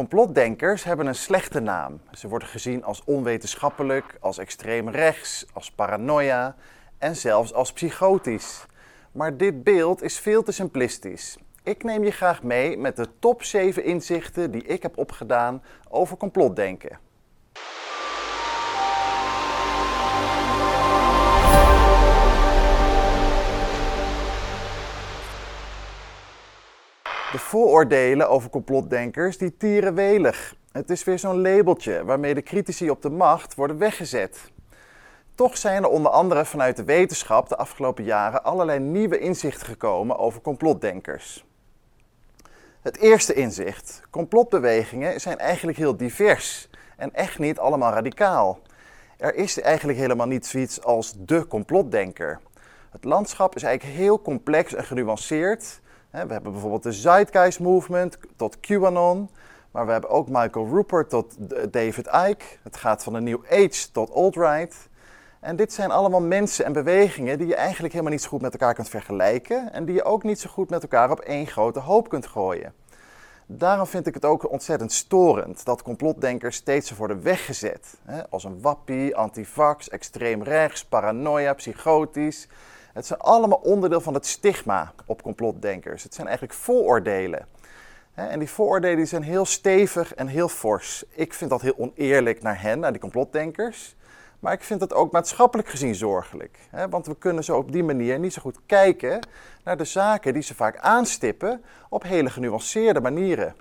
Complotdenkers hebben een slechte naam. Ze worden gezien als onwetenschappelijk, als extreem rechts, als paranoia en zelfs als psychotisch. Maar dit beeld is veel te simplistisch. Ik neem je graag mee met de top 7 inzichten die ik heb opgedaan over complotdenken. De vooroordelen over complotdenkers die tieren welig. Het is weer zo'n labeltje waarmee de critici op de macht worden weggezet. Toch zijn er onder andere vanuit de wetenschap de afgelopen jaren allerlei nieuwe inzichten gekomen over complotdenkers. Het eerste inzicht: complotbewegingen zijn eigenlijk heel divers en echt niet allemaal radicaal. Er is eigenlijk helemaal niet zoiets als de complotdenker. Het landschap is eigenlijk heel complex en genuanceerd we hebben bijvoorbeeld de Zeitgeist Movement tot QAnon. Maar we hebben ook Michael Rupert tot David Icke. Het gaat van de New Age tot alt-right. En dit zijn allemaal mensen en bewegingen die je eigenlijk helemaal niet zo goed met elkaar kunt vergelijken. En die je ook niet zo goed met elkaar op één grote hoop kunt gooien. Daarom vind ik het ook ontzettend storend dat complotdenkers steeds worden weggezet. Als een wappie, antivax, extreem rechts, paranoia, psychotisch. Het zijn allemaal onderdeel van het stigma op complotdenkers. Het zijn eigenlijk vooroordelen. En die vooroordelen zijn heel stevig en heel fors. Ik vind dat heel oneerlijk naar hen, naar die complotdenkers. Maar ik vind het ook maatschappelijk gezien zorgelijk. Want we kunnen zo op die manier niet zo goed kijken naar de zaken die ze vaak aanstippen op hele genuanceerde manieren.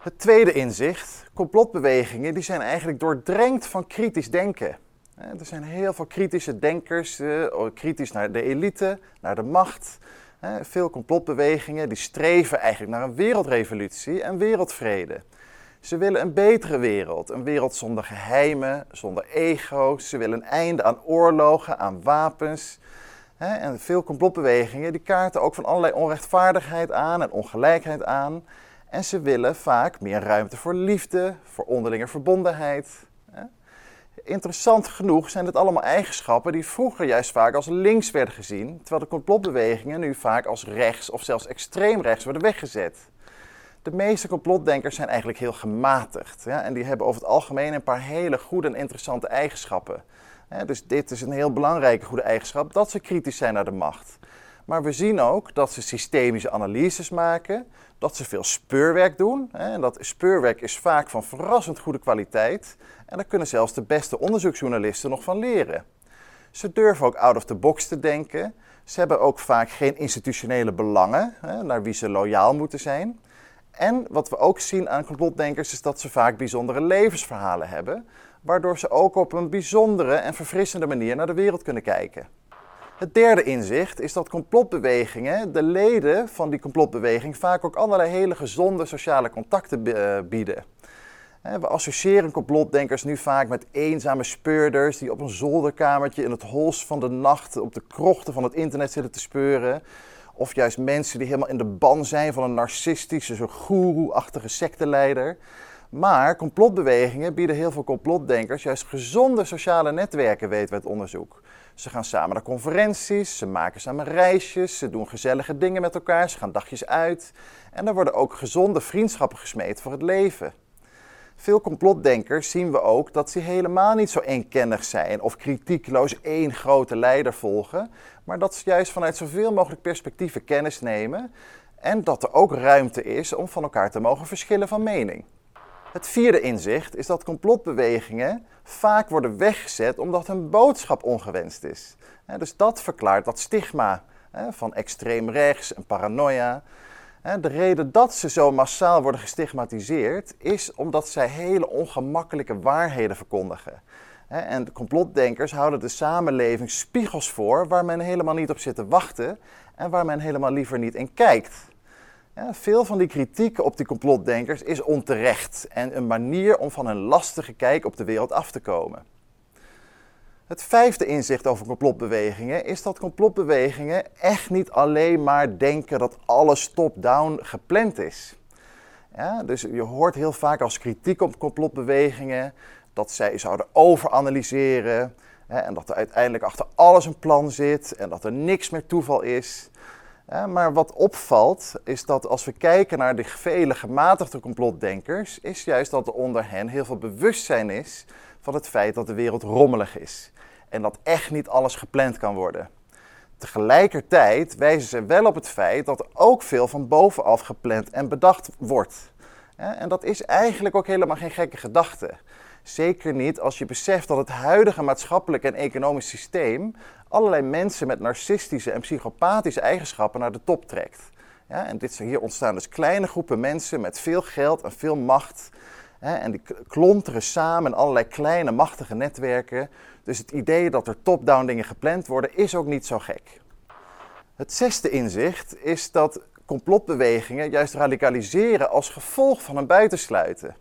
Het tweede inzicht, complotbewegingen, die zijn eigenlijk doordrenkt van kritisch denken. Er zijn heel veel kritische denkers, eh, kritisch naar de elite, naar de macht. Veel complotbewegingen die streven eigenlijk naar een wereldrevolutie en wereldvrede. Ze willen een betere wereld, een wereld zonder geheimen, zonder ego's. Ze willen een einde aan oorlogen, aan wapens. En veel complotbewegingen die kaarten ook van allerlei onrechtvaardigheid aan en ongelijkheid aan. En ze willen vaak meer ruimte voor liefde, voor onderlinge verbondenheid. Interessant genoeg zijn het allemaal eigenschappen die vroeger juist vaak als links werden gezien, terwijl de complotbewegingen nu vaak als rechts of zelfs extreem rechts worden weggezet. De meeste complotdenkers zijn eigenlijk heel gematigd ja, en die hebben over het algemeen een paar hele goede en interessante eigenschappen. dus dit is een heel belangrijke goede eigenschap, dat ze kritisch zijn naar de macht. Maar we zien ook dat ze systemische analyses maken, dat ze veel speurwerk doen. En dat speurwerk is vaak van verrassend goede kwaliteit. En daar kunnen zelfs de beste onderzoeksjournalisten nog van leren. Ze durven ook out of the box te denken. Ze hebben ook vaak geen institutionele belangen, naar wie ze loyaal moeten zijn. En wat we ook zien aan complotdenkers is dat ze vaak bijzondere levensverhalen hebben, waardoor ze ook op een bijzondere en verfrissende manier naar de wereld kunnen kijken. Het derde inzicht is dat complotbewegingen, de leden van die complotbeweging, vaak ook allerlei hele gezonde sociale contacten eh, bieden. We associëren complotdenkers nu vaak met eenzame speurders die op een zolderkamertje in het hols van de nacht op de krochten van het internet zitten te speuren. Of juist mensen die helemaal in de ban zijn van een narcistische, zo goeroe-achtige secteleider. Maar complotbewegingen bieden heel veel complotdenkers juist gezonde sociale netwerken, weten we uit onderzoek. Ze gaan samen naar conferenties, ze maken samen reisjes, ze doen gezellige dingen met elkaar, ze gaan dagjes uit. En er worden ook gezonde vriendschappen gesmeed voor het leven. Veel complotdenkers zien we ook dat ze helemaal niet zo eenkennig zijn of kritiekloos één grote leider volgen, maar dat ze juist vanuit zoveel mogelijk perspectieven kennis nemen en dat er ook ruimte is om van elkaar te mogen verschillen van mening. Het vierde inzicht is dat complotbewegingen vaak worden weggezet omdat hun boodschap ongewenst is. Dus dat verklaart dat stigma van extreem rechts en paranoia. De reden dat ze zo massaal worden gestigmatiseerd is omdat zij hele ongemakkelijke waarheden verkondigen. En de complotdenkers houden de samenleving spiegels voor waar men helemaal niet op zit te wachten en waar men helemaal liever niet in kijkt. Ja, veel van die kritiek op die complotdenkers is onterecht en een manier om van een lastige kijk op de wereld af te komen. Het vijfde inzicht over complotbewegingen is dat complotbewegingen echt niet alleen maar denken dat alles top-down gepland is. Ja, dus je hoort heel vaak als kritiek op complotbewegingen dat zij zouden overanalyseren en dat er uiteindelijk achter alles een plan zit en dat er niks meer toeval is. Maar wat opvalt is dat als we kijken naar de vele gematigde complotdenkers, is juist dat er onder hen heel veel bewustzijn is van het feit dat de wereld rommelig is. En dat echt niet alles gepland kan worden. Tegelijkertijd wijzen ze wel op het feit dat er ook veel van bovenaf gepland en bedacht wordt. En dat is eigenlijk ook helemaal geen gekke gedachte. Zeker niet als je beseft dat het huidige maatschappelijk en economisch systeem allerlei mensen met narcistische en psychopathische eigenschappen naar de top trekt. Ja, en dit, hier ontstaan dus kleine groepen mensen met veel geld en veel macht. Hè, en die klonteren samen in allerlei kleine machtige netwerken. Dus het idee dat er top-down dingen gepland worden is ook niet zo gek. Het zesde inzicht is dat complotbewegingen juist radicaliseren als gevolg van een buitensluiten.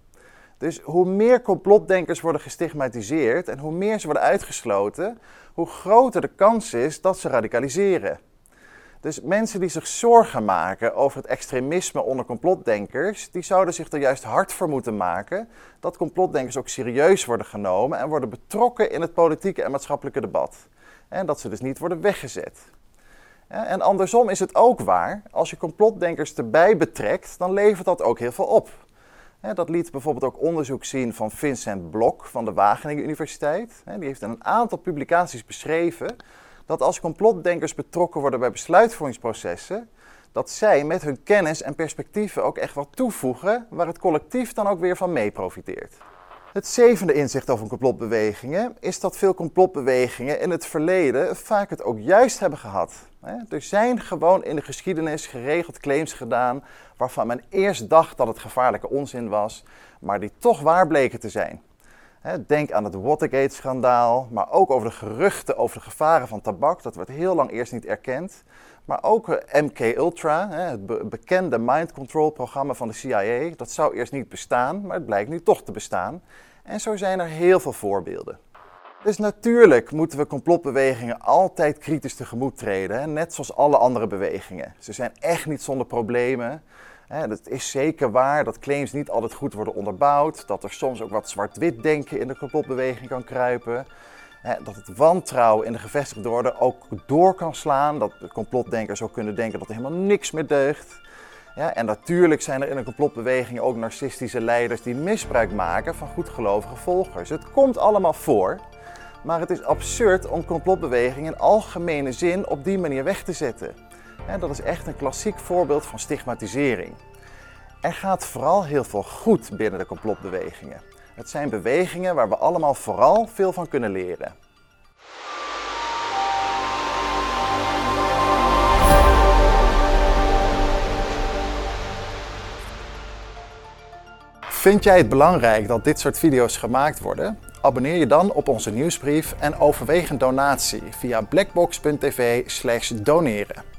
Dus hoe meer complotdenkers worden gestigmatiseerd en hoe meer ze worden uitgesloten, hoe groter de kans is dat ze radicaliseren. Dus mensen die zich zorgen maken over het extremisme onder complotdenkers, die zouden zich er juist hard voor moeten maken dat complotdenkers ook serieus worden genomen en worden betrokken in het politieke en maatschappelijke debat. En dat ze dus niet worden weggezet. En andersom is het ook waar, als je complotdenkers erbij betrekt, dan levert dat ook heel veel op. Dat liet bijvoorbeeld ook onderzoek zien van Vincent Blok van de Wageningen Universiteit. Die heeft in een aantal publicaties beschreven dat als complotdenkers betrokken worden bij besluitvormingsprocessen, dat zij met hun kennis en perspectieven ook echt wat toevoegen waar het collectief dan ook weer van mee profiteert. Het zevende inzicht over complotbewegingen is dat veel complotbewegingen in het verleden vaak het ook juist hebben gehad. Er zijn gewoon in de geschiedenis geregeld claims gedaan waarvan men eerst dacht dat het gevaarlijke onzin was, maar die toch waar bleken te zijn. Denk aan het Watergate-schandaal, maar ook over de geruchten over de gevaren van tabak. Dat werd heel lang eerst niet erkend. Maar ook eh, MK-Ultra, het bekende mind control programma van de CIA. Dat zou eerst niet bestaan, maar het blijkt nu toch te bestaan. En zo zijn er heel veel voorbeelden. Dus natuurlijk moeten we complotbewegingen altijd kritisch tegemoet treden, net zoals alle andere bewegingen. Ze zijn echt niet zonder problemen. Het is zeker waar dat claims niet altijd goed worden onderbouwd, dat er soms ook wat zwart-wit denken in de complotbeweging kan kruipen. Dat het wantrouwen in de gevestigde orde ook door kan slaan, dat de complotdenkers ook kunnen denken dat er helemaal niks meer deugt. Ja, en natuurlijk zijn er in een complotbeweging ook narcistische leiders die misbruik maken van goedgelovige volgers. Het komt allemaal voor, maar het is absurd om complotbewegingen in algemene zin op die manier weg te zetten. En dat is echt een klassiek voorbeeld van stigmatisering. Er gaat vooral heel veel goed binnen de complotbewegingen. Het zijn bewegingen waar we allemaal vooral veel van kunnen leren. Vind jij het belangrijk dat dit soort video's gemaakt worden? Abonneer je dan op onze nieuwsbrief en overweeg een donatie via blackbox.tv/doneren.